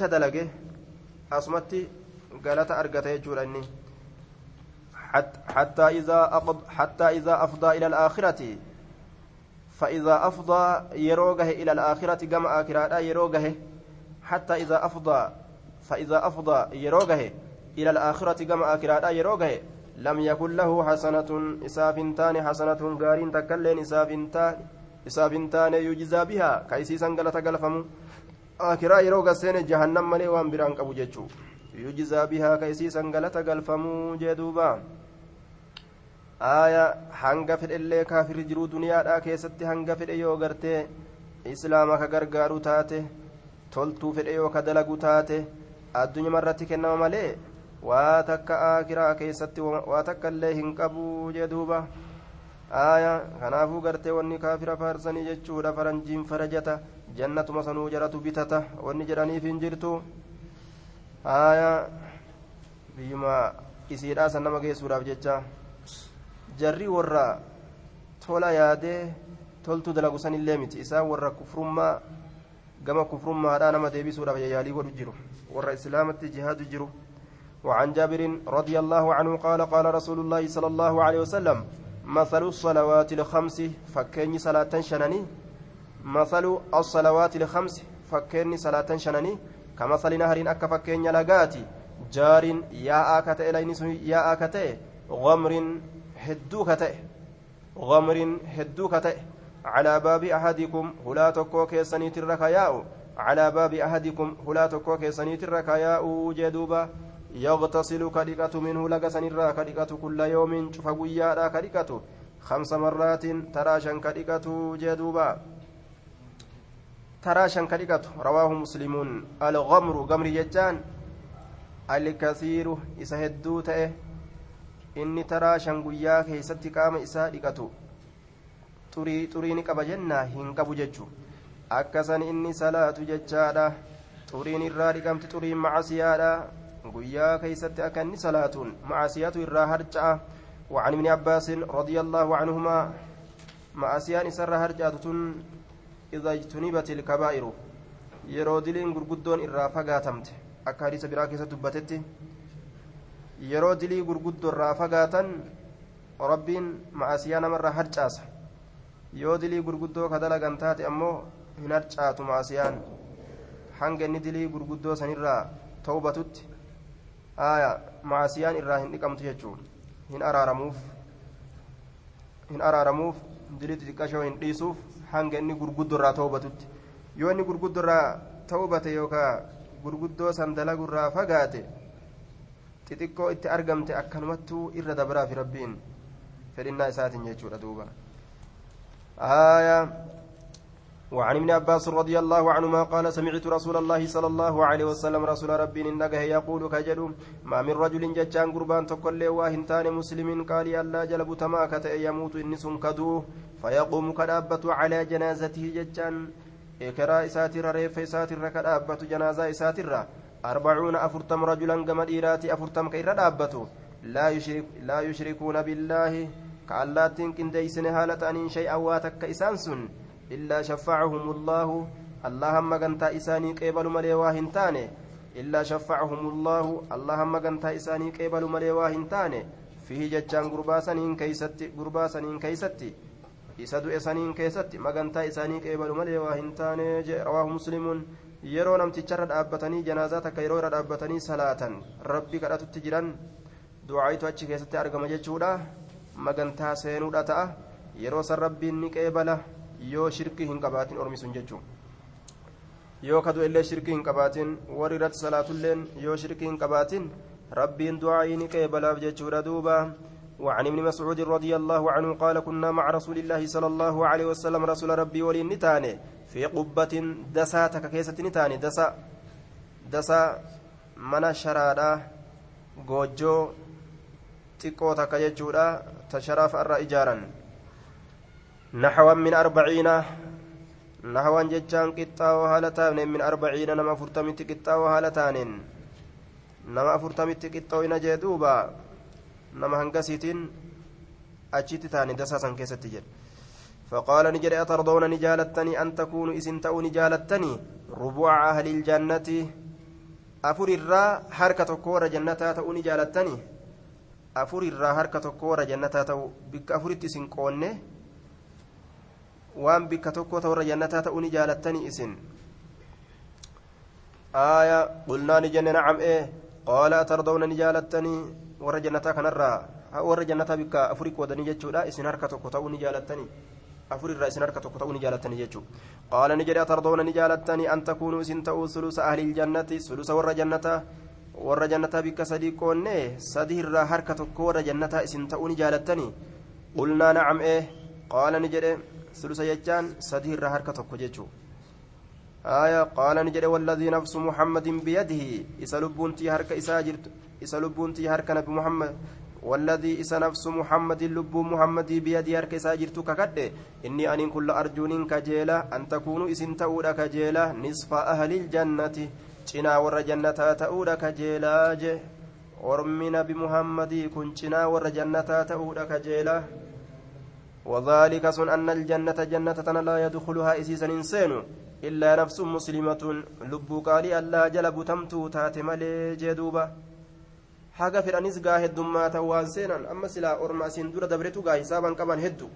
dalage asumatti galata argata jechuudha inni. حتى إذا أفضى إلى الآخرة فإذا أفضى يروجه إلى الآخرة جمع آخرة يروجه حتى إذا أفضى فإذا أفضى يروجه إلى الآخرة جمع آخرة يروجه لم يكن له حسنة إسافنتان حسنة قارين تكلين إسافنتان إسافنتان يجزى بها كيسيسا قلت قلفمو akiraa yeroo gaseene jahannam malee waan biraan qabu jechuu. Yujizaa bihaa ka isiisan galata galfamuu jee duuba. Aaya hanga fedhellee kaafirri jiruu duniyaadhaa keessatti hanga fedhe yoo gartee islaama ka gargaaru taate toltuu fedhe yoo ka dalagu taate addunyaa irratti kennama malee waa takka akiraa keessatti waa takka illee hin qabu jee duuba aaya kanaafuu gartee wanni kaafira faarsanii jechuudha faranjiin farajata jannatuma sanuu jaratu bitata wanni jedhaniif hin jirtu haaya biyyuma isiidhaa san nama geessuudhaaf jecha jarri warra tola yaadee toltu dalagu san illee miti isaan warra kufrummaa gama kufrummaadhaa nama deebisuudhaaf yayyaalii godhu jiru warra islaamatti jihaadu jiru وعن جابر رضي الله عنه قال قال رسول الله صلى الله عليه وسلم مثل الصلوات الخمس فكني صلاة شنني. مثل الصلوات الخمس فكيني صلاة شنني. كمثل نهر أكا فكيني لقاتي جار يا آكتئ لينس يا آكتئ غمر هدو كتئ غمر هدو على باب أحدكم هلا تكو كيسني تركياء. على باب أحدكم هلا تكو كيسني تركياء جدوبا يغتسل كدقة منه لقسن الرا كدقة كل يوم شوف قيا كدقة خمس مرات تراشا كدقة جدوبا ترى شن كدقته رواه مسلمون الغمر غمر ججان الكثير إسهدو تأه inni taraa shan guyyaa keeysatti qaama isaa dhiqatu xurii ni qaba jennaa hin qabu jechu akkasan inni salaatu jechaadha xuriin irraa dhiqamti xuriin macasiyaadha guyyaa keeysatti akka inni salaatuun macasiyatu irraa harca'a وعن ابن عباس رضي الله عنهما معسيان إسر هرجات إذا اجتنبت الكبائر yeroo diliin gurguddoon irraa fagaatamte akka hadiisa biraa keessa dubbatetti yeroo dilii gurguddoo irraa fagaatan rabbiin ma'asiyaa namarraa harcaasa yoo dilii gurguddoo ka dalagan taate ammoo hin harcaatu ma'asiyaan hanga inni dilii gurguddoo sanirraa ta'ubatutti aya ma'asiyaan irraa hin dhiqamtu jechuun hin araaramuuf hin araaramuuf dilii xixiqqashoo hin dhiisuuf hanga inni gurguddoo irraa ta'ubatutti yoo inni gurguddoo irraa ta'ubate yookaan gurguddoo san dalagurraa fagaate xixiqqoo itti argamte akkanumattuu irra dabraafi rabbiin fedhinnaa isaatiin jechuudha duuba وعن ابن عباس رضي الله عنهما قال سمعت رسول الله صلى الله عليه وسلم رسول ربي إنك يقول كجد ما من رجل ججان قربان تقول واهنتان مسلم قال ألا جلب تماكة يموت إني سنكدوه فيقوم كدابة على جنازته ججان إكرا إساتر ريف إساتر كدابة جنازة إساتر أربعون أفرتم رجلا كما ديراتي أفرتم كيرا دابته. لا يشرك لا يشركون بالله كاللاتين كنديسن هالة أن شيئا واتك إسانسن. إلا شفعهم الله اللهم قنتا إساني قبل ملي واهنتاني إلا شفعهم الله اللهم قنتا إساني قبل ملي واهنتاني فيه جتشان قرباسنين كيستي قرباسنين كيستي إسدو إسانين كيستي مقنتا إساني قبل ملي واهنتاني رواه مسلم yeroo namticharra dhaabbatanii janaazaa takka yeroo irra dhaabbatanii salaatan rabbi kadhatutti jiran du'aayitu achi keessatti argama jechuudha magantaa seenuudha ta'a yeroo san rabbiin ni qeebala yoo shirkii hin qabaatin ormisuun jechuun yoo kadu illee shirkii hin qabaatin warri irratti salaatulleen yoo shirkii hin qabaatin rabbiin du'aayii ni qeebalaaf jechuudha duuba وعن ابن مسعود رضي الله عنه قال كنا مع رسول الله صلى الله عليه وسلم رسول ربي ولي نتاني في قبة دسا تككيسة نتاني دسا دسا من غوجو تقو تكيجودا تشرف الرا إجارا نحوا من أربعين نحوا ججان قطا وهالتان من أربعين نما فرتمت قطا وهالتان نما فرتمت قطا ونجدوبا نما هنقسيتين أجيت تاني دسا كيسة جد. فقال نجري أترضون نجالتني؟ أن تكونوا إسن تأو نجالتني؟ ربوع أهل الجنة. harka tokko warra jannataa ta'uu ni jaalattanii afurirraa harka tokko warra jannataa ta'uu bikka afuritti isin qoonne waan bikka tokko ta'u warra jannataa ta'uu ni jaalattanii isin آية قلنا نجن نعم إيه قال أترضون نجالتني ور جنتا كنرا ور جنتا بك أفريق ودني جتشودا إسن هركة كتاو نجالتني أفريق الرئيس هركة كتاو نجالتني جتشو قال نجري أترضون نجالتني أن تكونوا سنتو ثلث أهل الجنة ثلث ور جنتا warra jannataa bikka sadii qoonne sadii irraa harka tokko warra jannataa isin ta'uu ni qaala ni jedhe sulusa jechaan sadii irraa harka tokko jechuu آية قال نجد والذي نفس محمد بيده إسلبونتي هرك إساجرت إسلبونتي هرك نبي محمد والذي إس نفس محمد لب محمد بيدي هرك إساجرت ككد إني أن كل أرجون كجيلة أن تكونوا إسن تؤدا كجيلة نصف أهل الجنة jannataa ta'uudha kajeelaa je ormi nabi muhammadii kun cinaa warra jannataa ta'uudha kajeelaa وذلك سن أن الجنة جنة لا يدخلها إسيسا إنسان إلا نفس مسلمة. لب قالي ألا جلب تمتو تات ملي جدوبا حاجة في الأنيس قاه الدماء توان سينا أما سلا أرمى سندورة دبرتو قاه حسابا كمان هدو.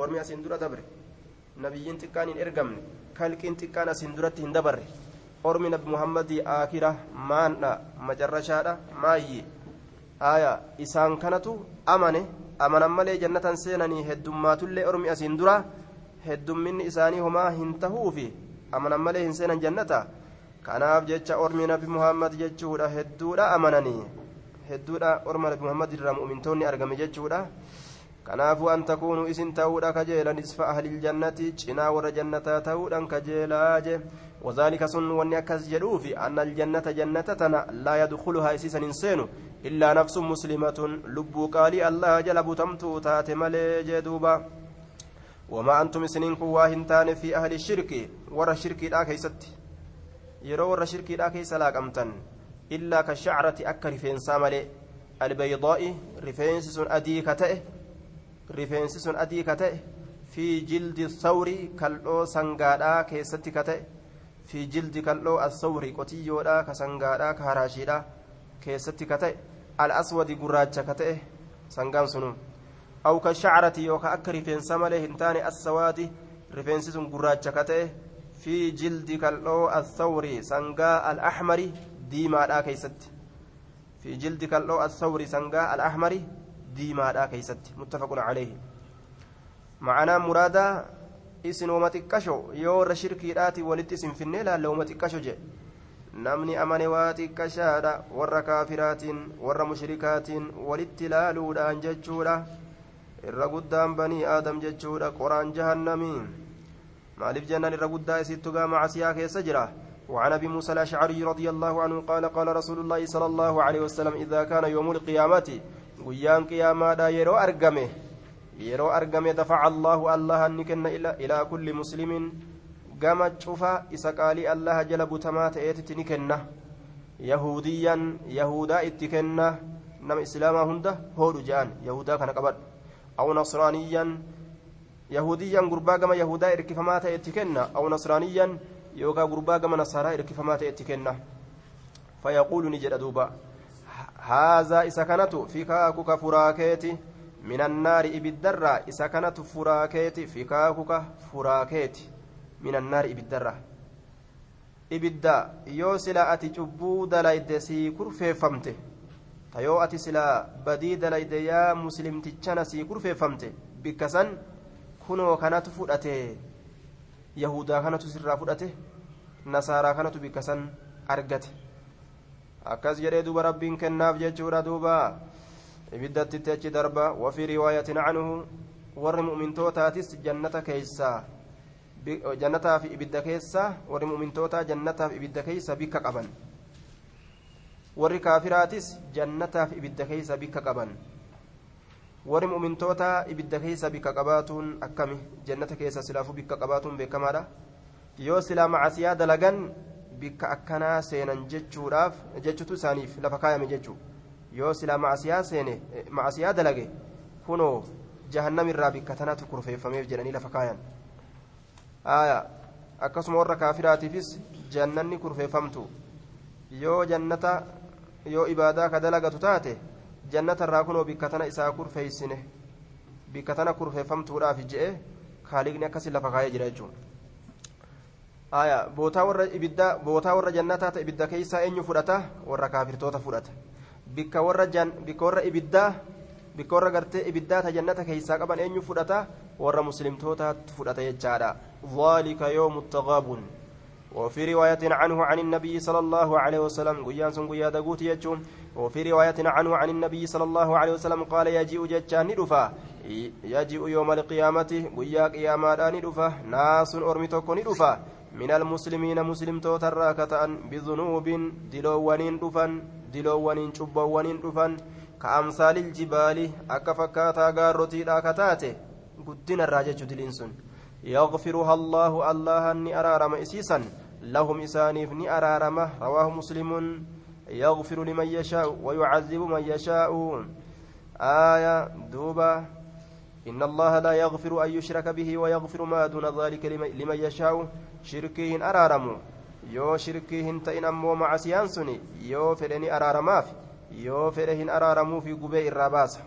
أرمى سندورة دبر نبيين تكان إرقمن. كالكين تكان سندورة هندبر أرمي نبي محمد آخرة مانا مجرشادة مايي. آية إسان كانتو أمنه amanan malee jannatan seenanii heddummaatullee ormi asiin dura heddumminni isaanii homaa hin tahuufi amanan malee hin seenan jannata kanaaf jecha ormi nabi muhammad jechuudha hedduudha amananii hedduudha orma nabi muhammad irraa mu'mintoonni argame jechuudha kanaafuu an takuunuu isin ta'uudha kajeela nisfa ahliljannati cinaa warra jannataa ta'uudhaan kajeelaa je وذلك سن وني أكز لا إلا نفس مسلمة لبو قالي الله جلب تمتو تات ملي جدوبا. وما أنتم سنين كواهن تان في أهل الشرك. ورا الشرك لا كيست. يرو ورا الشرك لا كيس لا قمتن إلا كالشعرة أكر فين ساملي. البيضاء رفينس أدي كتئ. رفينس أدي كتئ. في جلد الثور كالو سنغادا كيست كتئ. في جلد كالو الثور قتيودا كسنغادا كهراشيدا كيست كتئ. الأسود قراجة كتئ سنغان سنو أو كالشعرة يوكا أكا رفينسا مالي هنتاني السواد رفينسي سن قراجة كتئ في جلد كالو الثور سنغا الأحمر ديما دا كيست. في جلد كالو الثور سنغا الأحمر ديما دا كيست. متفق عليه. معنا مرادا isin wama xiqqasho yoo warra shirkiidhaati walitti isin finnee laalla wama namni amane waa xiqqashaadha warra kaafiraatiin warra mushrikaatiin walitti laaluudhaan jechuudha irra guddaan banii aadam jechuudha qoraan jahannamii maaliif jennaan irra guddaa isittu gaa macasiyaa keessa jira وعن ابي موسى الاشعري رضي الله عنه قال قال رسول الله صلى الله عليه وسلم اذا كان يوم القيامه قيام قياما دا يرو ارغمه yeroo argame dafaca allaahu allaha ni kenna ilaa kulli muslimin gama cufa isa qaalii allaha jala butamaa ta'eetitti ni kenna yahudiyyan yahudaa itti kenna nama islaamaa hunda hoodhu je'an yahudaa kana qabadhu aw nasraaniyyan yahudiyyan gurbaa gama yahudaa irkifamaa ta'e itti kenna aw nasraaniyyan yookaa gurbaa gama nasaaraa irkifamaa ta'e itti kenna fayaquulu ni jedha duuba haazaa isa kanatu fikaakuka furaakeeti من النار إبدرة إذا كانت فراكيتي فكاكك فراكيتي من النار إبدرة إبدا يو سلا أتي جبو دلايد سي كرفي فمته تيو أتي سلا بدي دلايد يا مسلم تجانا سي كرفي فمته بكسن كنو كانت فؤته يهودا كانت سرا فؤته نصارى كانت بكسن أرقته أكاس جري دوبا ربين كناف جيتشورا دوبا ibiddatti achi darba وفي رواية عنه warri mu'mintootatis jannata keeysaa. Jannataa fi ibidda keessa warri mu'mintootaa jannataa fi ibidda keessa bikka qaban warri kaafiraatis jannataa fi ibidda keessa bikka qaban warri mu'mintootaa ibidda keessa bikka qabaatuun akkami jannata keessa silaafuu bikka qabaatuun beekamaadha yoo silaa macasiyaa dalagan bikka akkanaa seenan jechuudhaaf jechutu isaaniif lafa kaayame jechuudha yoo silaa macasiyaa seene macasiyaa dalage kunoo jahannamirraa bikka tanatu kurfeeffameef jedhanii lafa kaayan aya akkasuma warra kaafiraatiifis jannanni kurfeeffamtu. Yoo jannata yoo ibaadaa ka dalagatu taate jannata irraa kunoo bikka tana isaa kurfeeysine bikka tana kurfeeffamtuudhaaf je'e kaaliqni akkasi lafa kaayee jira jechuudha. Bootaa warra ibiddaa bootaa warra jannataa ta ibidda keeysaa eenyu fudhata? Warra kaafirtoota fudhata. Bikka warra ibiddaa bikka warra gartee ibiddaa ta jannata keeysaa qaban eenyu fudhata? Warra muslimtootaatti fudhata jechaadha. ذلك يوم التغابن وفي رواية عنه عن النبي صلى الله عليه وسلم قيان سن قيا دقوت يجوم وفي رواية عنه عن النبي صلى الله عليه وسلم قال يجيء جتان ندفا يجيء يوم القيامة قيا قياما ندفا ناس أرمتك ندفا من المسلمين مسلم توتر كتان بذنوب دلوانين دفن دلوانين شبوانين دفن كأمثال الجبال أكفكاتا غاروتي لا كتاته قدنا الراجج دلينسون يغفرها الله الله أني أرارم إسيسا لهم إسانيف ني أرارم رواه مسلم يغفر لمن يشاء ويعذب من يشاء آية دوبة إن الله لا يغفر أن يشرك به ويغفر ما دون ذلك لمن يشاء شركيهن أرارم yoo shirkiihin ta'in ammoo macasiyaan suni yoo fedheni araaramaaf yoo fedhe hin araaramuufi gubee irraa baasa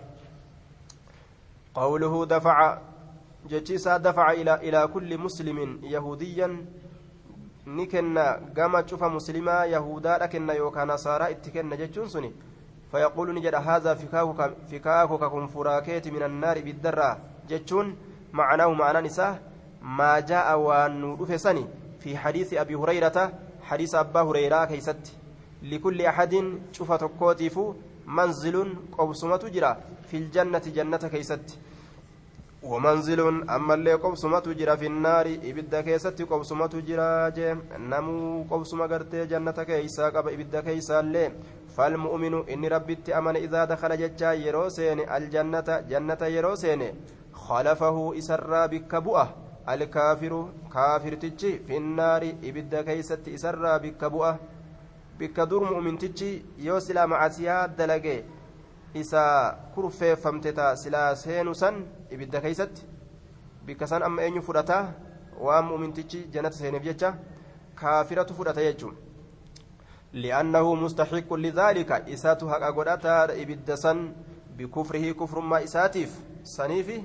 qawluhu dafaca jechiisaa dafaca ilaa kulli muslimin yahudiyan ni kenna gama cufa muslimaa yahudaadha kenna yookaan nasaaraa itti kenna jechuun suni فيقول نجد هذا فكاكك فكاكك كن فراكيت من النار بالدرة جتشون معناه معنى نساء ما جاء وان سني في حديث أبي هريرة حديث أبا هريرة كيست لكل أحد شوف تكوتيف منزل قوسمة جرا في الجنة جنة كيست. ومنزل أما اللي قبسمة جرا في النار إبدا كيست قبسمة جرا جيم نمو قبسمة قرتي جنة كيسا قب إبدا كيسا اللي. فالمؤمن إني ربي أمن إذا دخل ججا يروسين الجنة جنة يروسين. خلفه إسرى بك بؤة الكافر كافر تجي في النار إبدا كيست إسرى دور مؤمن تجي يوسلا مع سياد دلقي isa kurfeeffamte taa silaa seenu san ibidda keeysatti bikka san amma eenyu fudhata waan mu'mintichi jannata seeneef jecha kaafiratu fudhata jechuun li'annahu mustaxiqqun lidaalika isaatu haqa godhataadha ibidda san bikufrihi kufrummaa isaatiif saniifi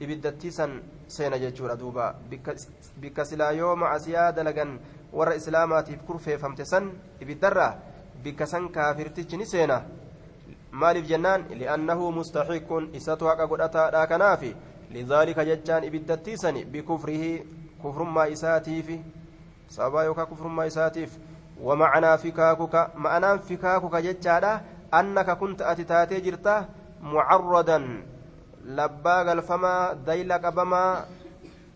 ibiddattii san seena jechuudha duuba bikka silaa yoo macasiyaa warra islaamaatiif kurfeeffamte san ibiddarraa bikka san kaafirtichi ni seena maaliif jennaan li'annahu mustaxiqqun isatu haqa godhataadha kanaafi lidaalika jechaan ibiddattiisani bikufrihi kufrummaa isaatiifi sababaa yookaa kufrummaa isaatiif ومعنى فكاكك معنى فكاكك جتشادا أنك كنت أتتاتي جرتا معرضا لبا قلفما ديلا قبما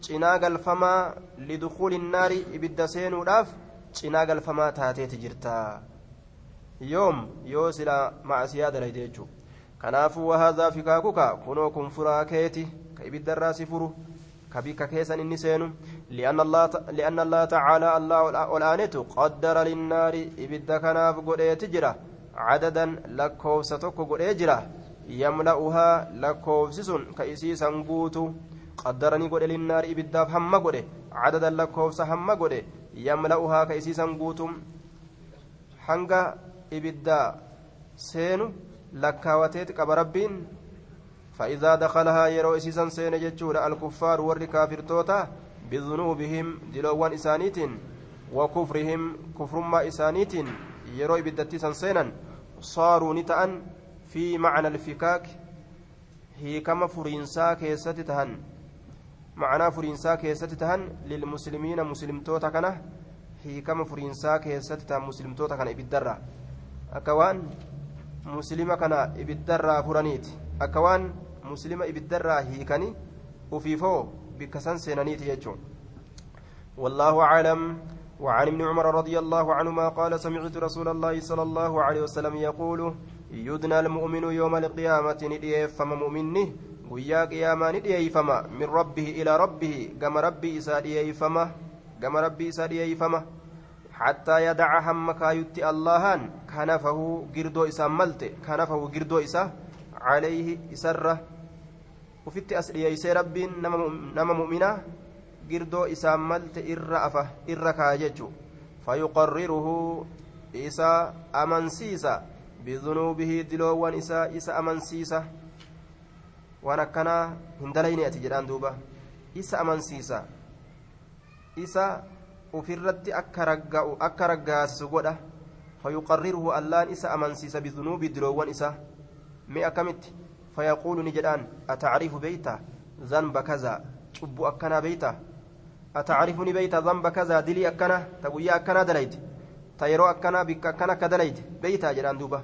cinaa galfamaa lidukuuli naari ibidda seenuudhaaf cinaa galfamaa taateeti jirta yoom yoo sila macasiyaa dalayde jechuu kanaafuu wahaadaa fikaakuka kunoo kun furaa keeti ka ibiddarraa si furu ka bikka keessan inni seenu li'anna allaha tacaalaa allah ol aanetu qaddara linnaari ibidda kanaaf godheeti jira cadadan lakkoofsa tokko godhee jira yamla'uhaa lakkoofsi sun ka isiisan guutu qaddaranii godhe linnaari ibiddaaf hamma godhe cadadan lakkoofsa hamma godhe yamla'uhaa ka isiisan guutu hanga ibidda seenu lakkaawateeti qaba rabbiin فإذا دخلها يرو إسيسا سين جتشورا الكفار ور كافرتوتا بذنوبهم دلوان إسانيت وكفرهم كفر ما إسانيت يرو إبدتيسا سينا صاروا نتأن في معنى الفكاك هي كما فرينسا كيست تهن معنى فرينسا كيست تهن للمسلمين مسلمتوتا كنه هي كما فرينسا كيست تهن مسلمتوتا كان إبدرا. أكوان muslima kana ibiddarraa furaniiti akka waan muslima ibiddarraa hiikani ufiifoo bikka san seenaniiti jechuun والله أعلم. وعن ابن عمر رضي الله عنهما قال سمعت رسول الله صلى الله عليه وسلم يقول يدنى المؤمن يوم القيامة فما مؤمنه ويا قياما نديه فما من ربه إلى ربه كما ربي إساديه فما كما ربي إساديه فما حتى يدع هم كايت اللهان كنفه قردو إسا ملت كنفه قردو إسا عليه إسرة وفت أسلي يسي رب نما مؤمنا قردو إسا ملت إر أفه إر كاجج فيقرره isa amansiisa. Bidunuubihi diloowwan isaa isa amansiisa. Waan akkanaa hin dalayne ati jedhaan duuba isa amansiisa isa ufirratti akka raggaasisu godha fayuqarriruhu allaan isa amansiisa bidunuubi diloowwan isaa mee akkamitti fayaquulu ni jedhaan atacrifu beeyta zanba kazaa cubbu akkanaa beeyta atacrifuni beeyta zanba kazaa dilii akkana ta guyyaa akkanaa dalayte ta yeroo akkanaa bikka akkana akka dalayte beeyta jedhaan duuba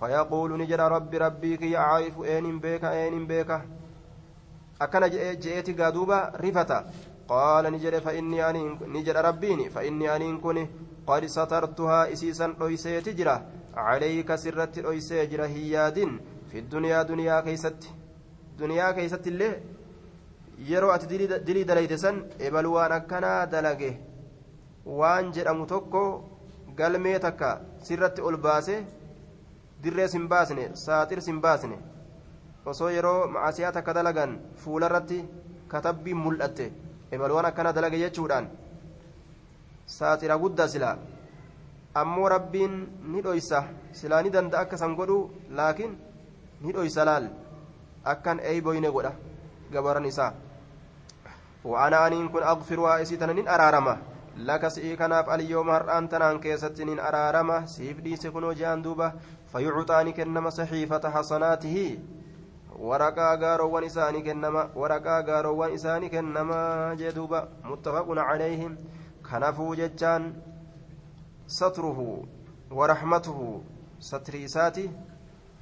فيقول نجد ربي ربي كي أعرف أين بيك أين بيك أكن جئتي قادوبا رفتا قال نجد فإني أني نجد ربيني فإني أني كوني قد سترتها إسيسا أويسي تجرى عليك سرت أويسي جرى هياد في الدنيا دنيا كيست دنيا كيست اللي yeroo ati dilii dalayte san ebal waan akkanaa dalage waan jedhamu tokko galmee takka sirratti ol baase dirree sin baasne saaxir sin baasne osoo yeroo macasiyaa takka dalagan fuularratti katabbiin mul'atte ebal waan akkana dalage jechuudhaan saaxira guddaa silaa ammoo rabbiin ni dhoysa silaa ni danda'a akka san godhu laakiin ni dhoysa laal akkan eeyboyne godha gabaran isaa وأنا أنين كن أغفر وائسيتنا نين أرارما لك سئيكناف اليوم هرآن تنان كيست نين أرارما سيف دي سكنو جان دوبا فيعطاني كنما صحيفة حسناته ورقا غاروان إساني كنما ورقا غاروان إساني كنما جدوبا متفق عليهم كنفو ججان ستره ورحمته ستر إساتي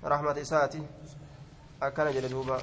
رحمة إساتي أكن جدوبا